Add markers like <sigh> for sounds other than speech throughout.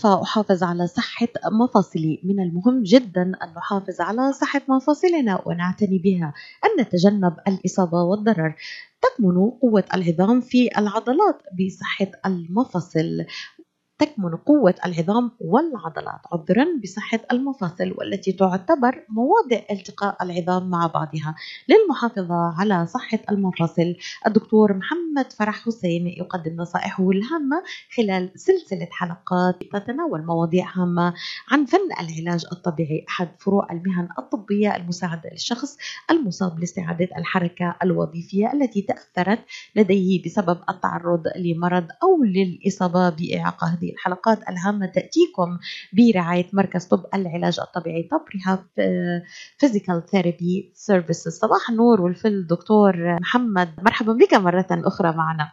كيف أحافظ على صحة مفاصلي؟ من المهم جدا أن نحافظ على صحة مفاصلنا ونعتني بها، أن نتجنب الإصابة والضرر. تكمن قوة العظام في العضلات بصحة المفاصل تكمن قوة العظام والعضلات عذرا بصحة المفاصل والتي تعتبر مواضع التقاء العظام مع بعضها. للمحافظة على صحة المفاصل الدكتور محمد فرح حسين يقدم نصائحه الهامة خلال سلسلة حلقات تتناول مواضيع هامة عن فن العلاج الطبيعي أحد فروع المهن الطبية المساعدة للشخص المصاب لاستعادة الحركة الوظيفية التي تأثرت لديه بسبب التعرض لمرض أو للإصابة بإعاقة الحلقات الهامة تأتيكم برعاية مركز طب العلاج الطبيعي Top Rehab Physical Therapy Services صباح النور والفل دكتور محمد. مرحبا بك مرة أخرى معنا.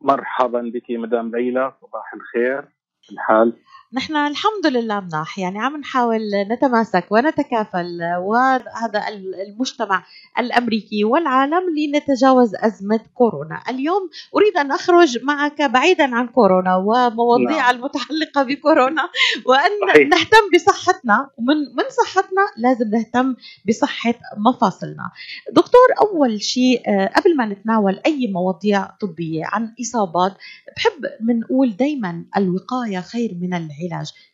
مرحبا بك مدام ليلى صباح الخير. الحال؟ نحن الحمد لله مناح يعني عم نحاول نتماسك ونتكافل وهذا المجتمع الأمريكي والعالم لنتجاوز أزمة كورونا، اليوم أريد أن أخرج معك بعيدا عن كورونا ومواضيع نعم. المتعلقة بكورونا وأن صحيح. نهتم بصحتنا ومن من صحتنا لازم نهتم بصحة مفاصلنا. دكتور أول شيء آه، قبل ما نتناول أي مواضيع طبية عن إصابات بحب بنقول دائما الوقاية خير من العلاج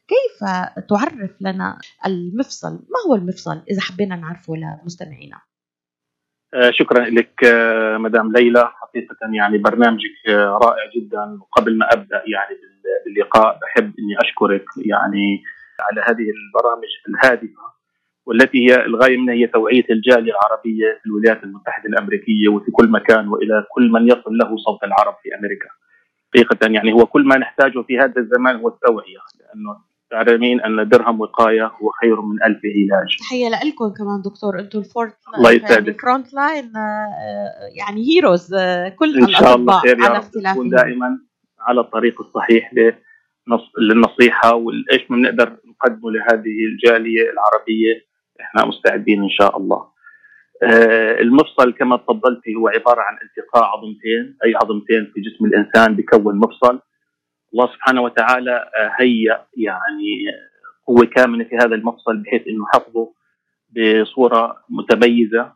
كيف تعرف لنا المفصل؟ ما هو المفصل إذا حبينا نعرفه لمستمعينا؟ آه، شكرا لك آه، مدام ليلى. حقيقة يعني برنامجك آه، رائع جدا. وقبل ما أبدأ يعني باللقاء بحب أني أشكرك يعني على هذه البرامج الهادفة والتي هي الغاية منها هي توعية الجالية العربية في الولايات المتحدة الأمريكية وفي كل مكان وإلى كل من يصل له صوت العرب في أمريكا. حقيقة يعني هو كل ما نحتاجه في هذا الزمان هو التوعية لأنه تعلمين أن درهم وقاية هو خير من ألف علاج. تحية لكم كمان دكتور أنتم ال front الله يسعدك. front line يعني heroes آه، كل إن شاء الله خير على اختلافهم. دائما على الطريق الصحيح للنصيحة والإيش ما بنقدر نقدمه لهذه الجالية العربية. إحنا مستعدين إن شاء الله. آه، المفصل كما تفضلتي هو عبارة عن التقاء عظمتين أي عظمتين في جسم الإنسان بكون مفصل. الله سبحانه وتعالى آه، هيأ يعني قوة كامنة في هذا المفصل بحيث إنه حفظه بصورة متميزة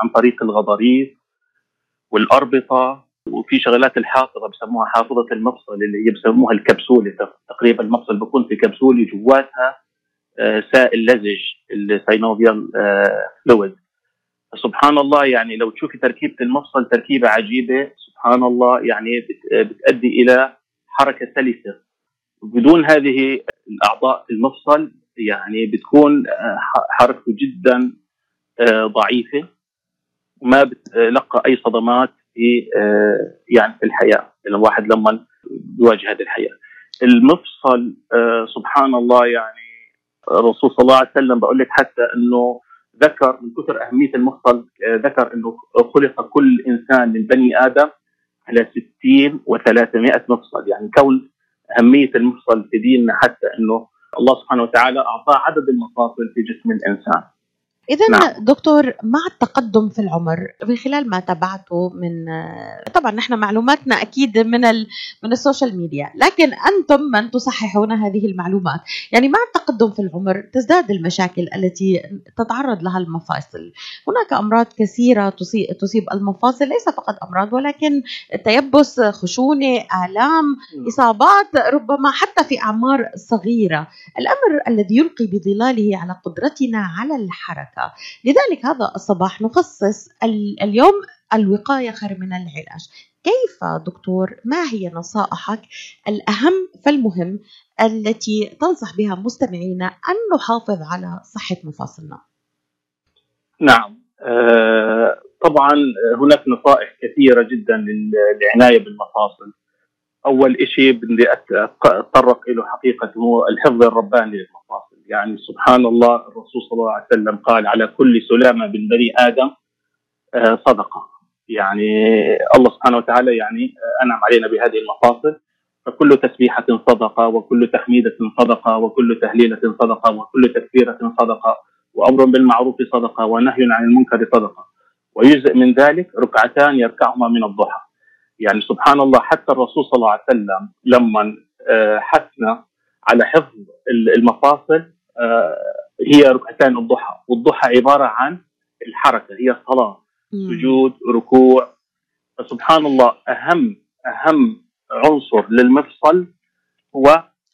عن طريق الغضاريف والأربطة. وفي شغلات الحافظة بسموها حافظة المفصل اللي هي بسموها الكبسولة. تقريبا المفصل بيكون في كبسولة جواتها. آه، سائل لزج السينوفيال فلويد سبحان الله يعني لو تشوفي تركيبة المفصل تركيبة عجيبة سبحان الله يعني بتؤدي إلى حركة سلسة. بدون هذه الأعضاء المفصل يعني بتكون آه، حركته جدا آه، ضعيفة وما بتلقى أي صدمات في يعني في الحياة. الواحد لما بيواجه هذه الحياة. المفصل سبحان الله يعني الرسول صلى الله عليه وسلم بقول لك حتى إنه ذكر من كثر أهمية المفصل ذكر إنه خلق كل إنسان من بني آدم على 60 و300 مفصل يعني كون أهمية المفصل في ديننا حتى إنه الله سبحانه وتعالى أعطاه عدد المفاصل في جسم الإنسان. إذا نعم. دكتور مع التقدم في العمر من خلال ما تابعته من طبعا نحن معلوماتنا أكيد من ال... من السوشيال ميديا، لكن أنتم من تصححون هذه المعلومات، يعني مع التقدم في العمر تزداد المشاكل التي تتعرض لها المفاصل، هناك أمراض كثيرة تصيب, تصيب المفاصل ليس فقط أمراض ولكن تيبس، خشونة، آلام، إصابات ربما حتى في أعمار صغيرة، الأمر الذي يلقي بظلاله على قدرتنا على الحركة. لذلك هذا الصباح نخصص اليوم الوقاية خير من العلاج. كيف دكتور؟ ما هي نصائحك الأهم فالمهم التي تنصح بها مستمعينا أن نحافظ على صحة مفاصلنا؟ نعم. آه طبعا هناك نصائح كثيرة جدا للعناية بالمفاصل. أول شيء بدي أتطرق له حقيقة هو الحفظ الرباني للمفاصل. يعني سبحان الله الرسول صلى الله عليه وسلم قال على كل سلامة من بني آدم آه، صدقة. يعني الله سبحانه وتعالى يعني أنعم علينا بهذه المفاصل. فكل تسبيحة صدقة وكل تحميدة صدقة وكل تهليلة صدقة وكل تكبيرة صدقة وأمر بالمعروف صدقة ونهي عن المنكر صدقة. ويجزء من ذلك ركعتان يركعهما من الضحى. يعني سبحان الله حتى الرسول صلى الله عليه وسلم لما حثنا على حفظ المفاصل هي ركعتين الضحى والضحى عبارة عن الحركة هي صلاه سجود ركوع. سبحان الله أهم أهم عنصر للمفصل هو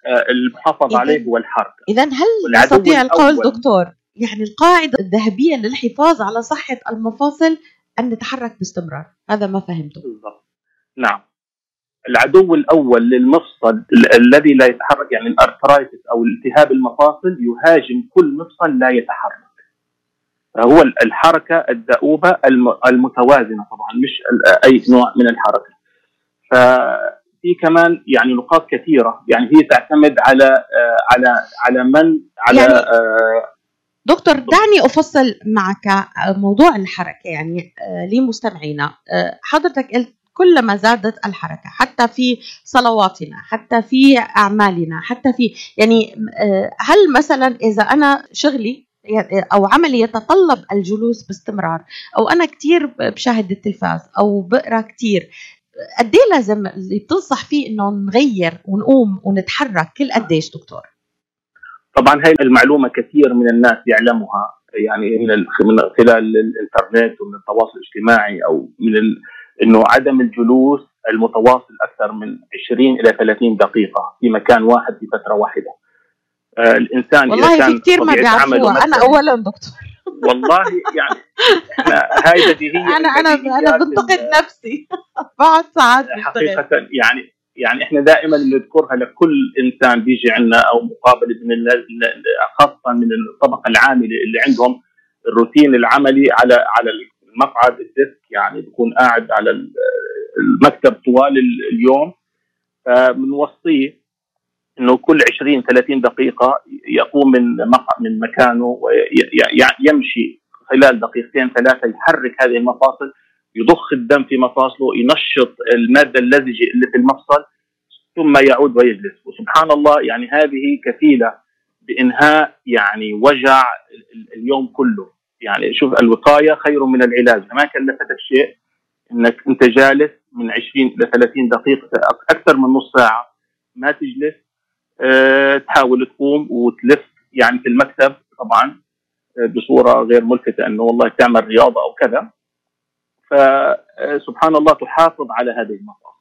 آه، المحافظه عليه هو الحركة. اذا هل نستطيع القول دكتور يعني القاعدة الذهبية للحفاظ على صحة المفاصل أن نتحرك باستمرار؟ هذا ما فهمته. بالضبط. نعم. العدو الأول للمفصل الذي لا يتحرك يعني الأرثرايتس أو التهاب المفاصل يهاجم كل مفصل لا يتحرك. هو الحركة الدؤوبه المتوازنة طبعا مش أي نوع من الحركة. ففي كمان يعني نقاط كثيرة يعني هي تعتمد على آه، على على من؟ على يعني آه، دكتور دعني أفصل معك موضوع الحركة يعني آه، لمستمعينا. حضرتك قلت كلما زادت الحركة حتى في صلواتنا حتى في أعمالنا حتى في يعني هل مثلا إذا أنا شغلي أو عملي يتطلب الجلوس باستمرار أو أنا كثير بشاهد التلفاز أو بقرأ كثير قد إيه لازم اللي بتنصح فيه إنه نغير ونقوم ونتحرك كل قديش دكتور؟ طبعا هاي المعلومة كثير من الناس يعلمها يعني من من خلال الإنترنت ومن التواصل الاجتماعي أو من. إنه عدم الجلوس المتواصل أكثر من 20 إلى 30 دقيقة في مكان واحد في فترة واحدة. آه الإنسان والله اذا كان في كثير ما بيعرفوها. أنا اولا دكتور. والله يعني هاي بديهيه أنا أنا أنا بنتقد نفسي. <laughs> بعد ساعات حقيقة يعني يعني إحنا دائما نذكرها لكل إنسان بيجي عندنا أو مقابله من خاصة من الطبقة العاملة اللي عندهم الروتين العملي على على المقعد الديسك يعني بيكون قاعد على المكتب طوال اليوم. فبنوصيه إنه كل 20 30 دقيقة يقوم من من مكانه ويمشي خلال دقيقتين ثلاثة يحرك هذه المفاصل يضخ الدم في مفاصله ينشط المادة اللزجه اللي في المفصل ثم يعود ويجلس. وسبحان الله يعني هذه كفيلة بإنهاء يعني وجع اليوم كله. يعني شوف الوقاية خير من العلاج. ما كلفتك شيء إنك أنت جالس من 20 إلى 30 دقيقة أكثر من نص ساعة ما تجلس أه تحاول تقوم وتلف يعني في المكتب طبعا آه، بصورة غير ملفتة إنه والله تعمل رياضة أو كذا. فسبحان الله تحافظ على هذه المفاصل آه،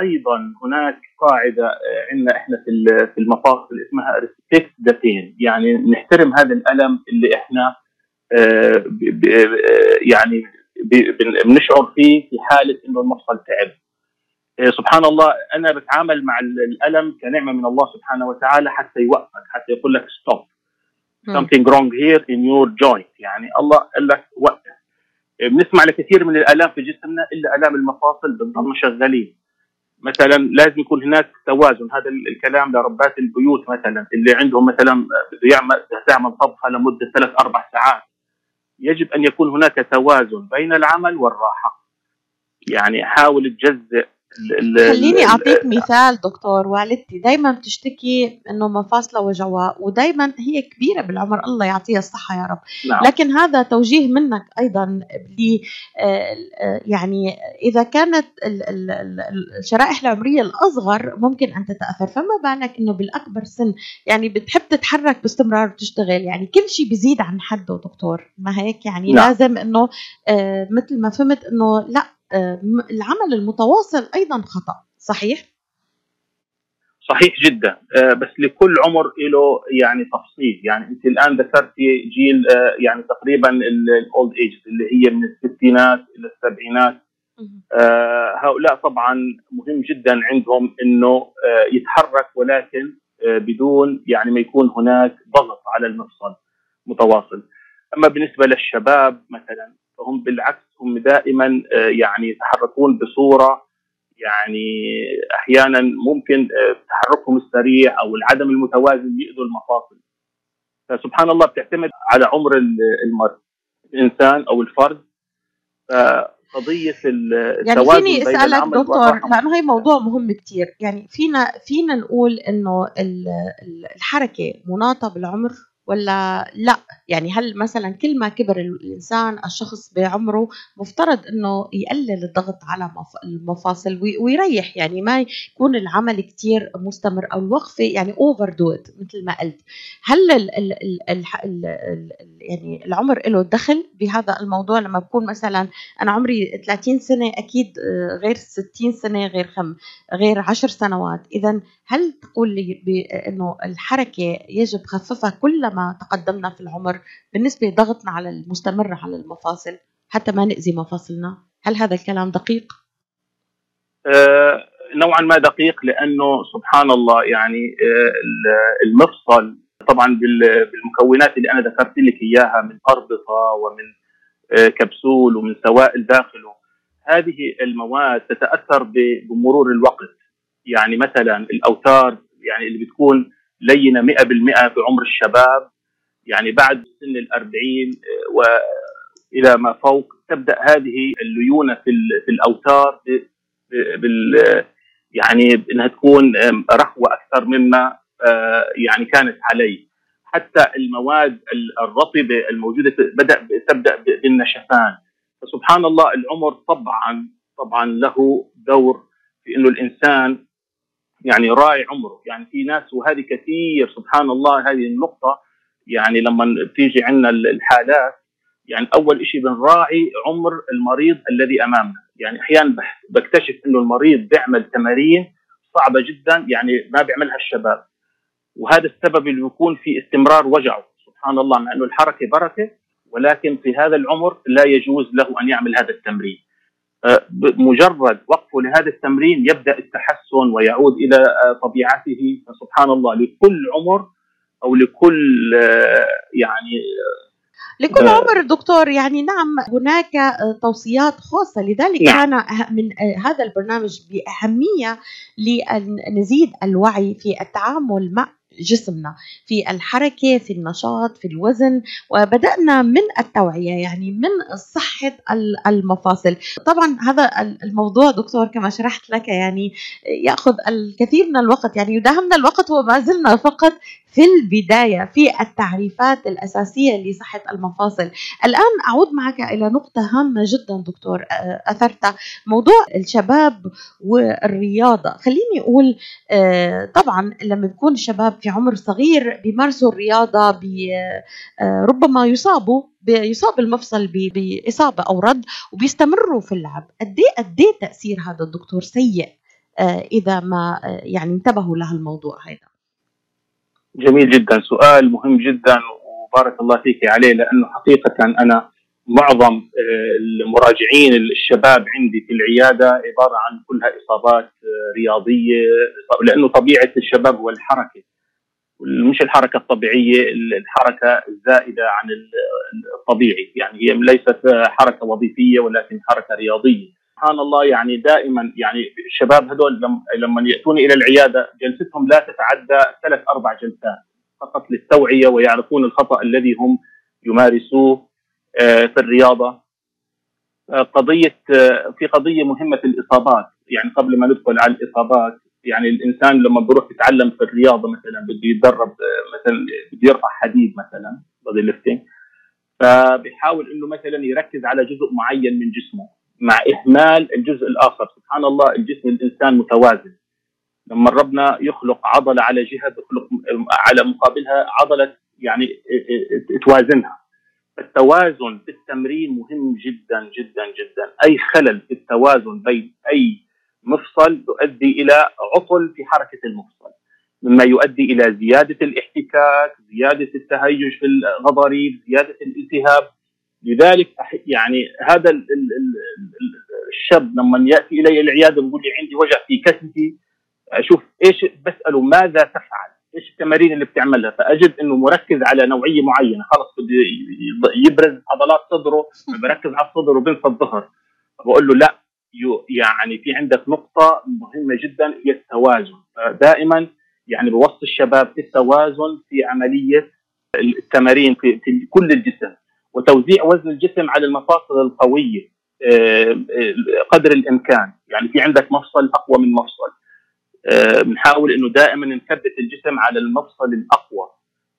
أيضا هناك قاعدة آه، عندنا إحنا في في المفاصل اسمها ريسبكت ذا بين يعني نحترم هذا الألم اللي إحنا يعني بنشعر فيه في حالة إنه المفصل تعب. سبحان الله أنا بتعامل مع الألم كنعمة من الله سبحانه وتعالى حتى يوقفك حتى يقول لك ستوب something wrong here in your joint. يعني الله قال لك وقف. بنسمع لكثير من الألام في جسمنا إلا ألام المفاصل بنضل شغالين. مثلا لازم يكون هناك توازن. هذا الكلام لربات البيوت مثلا اللي عندهم مثلا يعمل تعمل طبخه لمده ثلاث أربع ساعات. يجب أن يكون هناك توازن بين العمل والراحة. يعني حاول تجزئ خليني أعطيك مثال دكتور والدتي دائما بتشتكي إنه مفاصلها وجعها ودائما هي كبيرة بالعمر الله يعطيها الصحة يا رب. نعم. لكن هذا توجيه منك أيضا ل آه، يعني إذا كانت الشرائح العمرية الأصغر ممكن أن تتأثر. فما بالك إنه بالأكبر سن يعني بتحب تتحرك باستمرار وتشتغل يعني كل شيء بيزيد عن حده دكتور. ما هيك؟ يعني نعم. لازم إنه آه، مثل ما فهمت إنه لا آه، العمل المتواصل أيضا خطأ صحيح؟ صحيح جدا. آه، بس لكل عمر له يعني تفصيل. يعني أنت الآن ذكرتي جيل آه، يعني تقريبا الاولد ايج اللي هي من الستينات إلى السبعينات. هؤلاء طبعا مهم جدا عندهم إنه يتحرك ولكن بدون يعني ما يكون هناك ضغط على المفصل متواصل. أما بالنسبة للشباب مثلا فهم بالعكس هم دائما آه، يعني يتحركون بصورة يعني أحيانا ممكن آه، تحركهم السريع أو العدم المتوازن يؤذوا المفاصل. فسبحان الله بتعتمد على عمر المرء الإنسان أو الفرد. قضيه يعني فيني أسألك دكتور لأنه هي موضوع مهم كثير يعني فينا فينا نقول إنه الحركة مناطة بالعمر ولا لا؟ يعني هل مثلا كل ما كبر الإنسان الشخص بعمره مفترض إنه يقلل الضغط على المفاصل ويريح. يعني ما يكون العمل كتير مستمر أو الوقفة يعني اوفر دوت مثل ما قلت. هل ال ال ال ال ال ال يعني العمر له دخل بهذا الموضوع؟ لما بكون مثلا أنا عمري 30 سنة أكيد آه، غير 60 سنة غير خم غير 10 سنوات. اذا هل تقول لي بانه الحركة يجب خففها كلما تقدمنا في العمر بالنسبة لضغطنا على المستمر على المفاصل حتى ما نأذي مفاصلنا. هل هذا الكلام دقيق؟ أه نوعا ما دقيق لأنه سبحان الله يعني أه المفصل طبعا بالمكونات اللي أنا ذكرت لك إياها من أربطة ومن أه كبسول ومن سوائل داخله هذه المواد تتأثر بمرور الوقت. يعني مثلا الأوتار يعني اللي بتكون لينة 100% في عمر الشباب. يعني بعد سن الأربعين والى ما فوق تبدأ هذه الليونة في في الأوتار بال يعني إنها تكون رخوه أكثر مما يعني كانت عليه حتى المواد الرطبة الموجودة بدأ تبدأ بالنشفان. فسبحان الله العمر طبعا طبعا له دور في إنه الإنسان يعني راعي عمره. يعني في ناس وهذه كثير سبحان الله هذه النقطة. يعني لما تيجي عندنا الحالات يعني أول شيء بنراعي عمر المريض الذي أمامنا. يعني أحيانا بكتشف أنه المريض بيعمل تمارين صعبة جدا يعني ما بيعملها الشباب. وهذا السبب اللي بيكون في استمرار وجعه. سبحان الله مع أنه الحركة بركة ولكن في هذا العمر لا يجوز له أن يعمل هذا التمرين. مجرد وقفه لهذا التمرين يبدأ التحسن ويعود إلى طبيعته فسبحان الله لكل عمر أو لكل يعني لكل عمر دكتور يعني نعم هناك توصيات خاصة لذلك نعم. كان من هذا البرنامج بأهمية لأن نزيد الوعي في التعامل مع جسمنا في الحركة في النشاط في الوزن وبدأنا من التوعية يعني من صحة المفاصل. طبعا هذا الموضوع دكتور كما شرحت لك يعني يأخذ الكثير من الوقت يعني يداهمنا الوقت وما زلنا فقط في البداية في التعريفات الأساسية لصحة المفاصل. الآن أعود معك إلى نقطة هامة جدا دكتور أثرتها موضوع الشباب والرياضة. خليني أقول طبعا لما بيكون الشباب في عمر صغير بيمارسوا الرياضة ربما يصابوا بيصاب المفصل بإصابة أو رد وبيستمروا في اللعب. قد إيه إيه تأثير هذا الدكتور سيء إذا ما يعني انتبهوا لهالموضوع هذا؟ جميل جدا. سؤال مهم جدا وبارك الله فيك عليه لأنه حقيقة أنا معظم آه، المراجعين الشباب عندي في العيادة عبارة عن كلها إصابات آه، رياضية لأنه طبيعة الشباب هو الحركة. مش الحركة الطبيعية الحركة الزائدة عن الطبيعي. يعني هي ليست حركة وظيفية ولكن حركة رياضية. سبحان الله يعني دائما يعني الشباب هذول لما يأتون إلى العيادة جلستهم لا تتعدى ثلاث أربع جلسات فقط للتوعية ويعرفون الخطأ الذي هم يمارسوه آه، في الرياضة. آه، قضية آه، في قضية مهمة الإصابات يعني قبل ما ندخل على الإصابات يعني الإنسان لما بيروح يتعلم في الرياضة مثلا بده يتدرب مثلا بده يرفع حديد مثلا بودي ليفتنج فبيحاول إنه مثلا يركز على جزء معين من جسمه. مع إهمال الجزء الآخر. سبحان الله الجسم الإنسان متوازن. لما ربنا يخلق عضلة على جهة يخلق على مقابلها عضلة يعني توازنها التوازن في التمرين مهم جدا جدا جدا. أي خلل في التوازن بين أي مفصل يؤدي إلى عطل في حركة المفصل. مما يؤدي إلى زيادة الاحتكاك زيادة التهيج في الغضاريف زيادة الالتهاب. لذلك يعني هذا الشاب لما يأتي إلي العيادة ويقول لي عندي وجع في كتفي أشوف إيش بسأله ماذا تفعل؟ إيش التمارين اللي بتعملها؟ فأجد إنه مركز على نوعية معينة خلص بده يبرز عضلات صدره بركز على الصدر وبنسى الظهر بقول له لا يعني في عندك نقطة مهمة جدا هي التوازن دائما يعني بوصي الشباب في التوازن في عملية التمارين في, في كل الجسم وتوزيع وزن الجسم على المفاصل القوية قدر الإمكان. يعني في عندك مفصل أقوى من مفصل. آه، بنحاول إنه دائما نثبت الجسم على المفصل الأقوى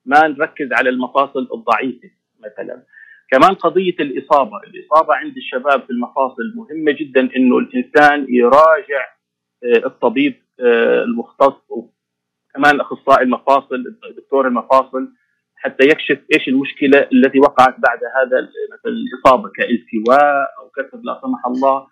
ما نركز على المفاصل الضعيفة مثلا. كمان قضية الإصابة، الإصابة عند الشباب في المفاصل مهمة جدا إنه الإنسان يراجع آه، الطبيب آه، المختص وكمان أخصائي المفاصل دكتور المفاصل حتى يكشف إيش المشكلة التي وقعت بعد هذا مثلا الإصابة كالتواء أو كسر لا سمح الله.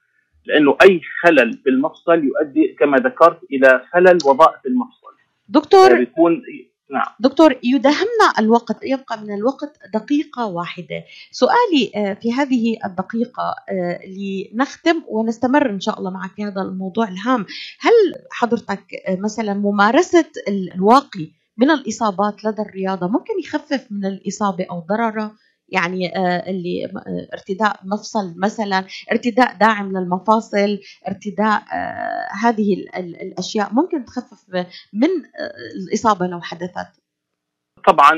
لأنه أي خلل في المفصل يؤدي كما ذكرت إلى خلل وظائف المفصل. دكتور بيكون نعم. دكتور يداهمنا الوقت يبقى من الوقت دقيقة واحدة. سؤالي آه، في هذه الدقيقة آه، لنختم ونستمر إن شاء الله معك في هذا الموضوع الهام. هل حضرتك آه، مثلا ممارسة الواقي من الإصابات لدى الرياضة ممكن يخفف من الإصابة أو ضررها؟ يعني آه، اللي آه، ارتداء مفصل مثلا ارتداء داعم للمفاصل ارتداء آه، هذه الأشياء ممكن تخفف من الإصابة لو حدثت. طبعا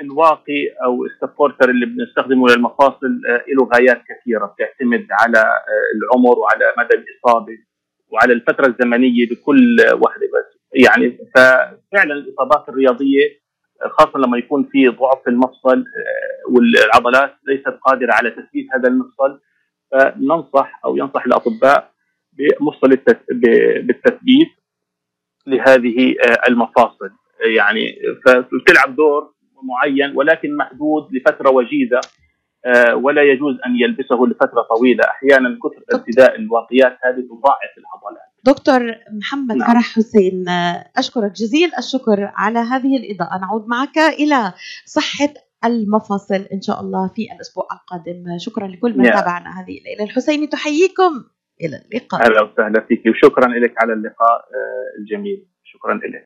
الواقي أو السبورتر اللي بنستخدمه للمفاصل له غايات كثيرة بتعتمد على العمر وعلى مدى الإصابة وعلى الفترة الزمنية لكل وحده بس. يعني ففعلا الإصابات الرياضية خاصة لما يكون في ضعف في المفصل آه، والعضلات ليست قادرة على تثبيت هذا المفصل فننصح أو ينصح الأطباء بمفصل بالتثبيت لهذه آه، المفاصل. يعني فتلعب دور معين ولكن محدود لفترة وجيزة آه، ولا يجوز أن يلبسه لفترة طويلة. أحيانا كثر ارتداء الواقيات هذه تضاعف العضلات. دكتور محمد نعم. فرح حسين أشكرك جزيل الشكر على هذه الإضاءة. نعود معك إلى صحة المفاصل إن شاء الله في الأسبوع القادم. شكرا لكل من تابعنا هذه الليلة. الحسيني تحييكم. إلى اللقاء. أهلا وسهلا فيك. وشكرا لك على اللقاء آه، الجميل. شكرا لك.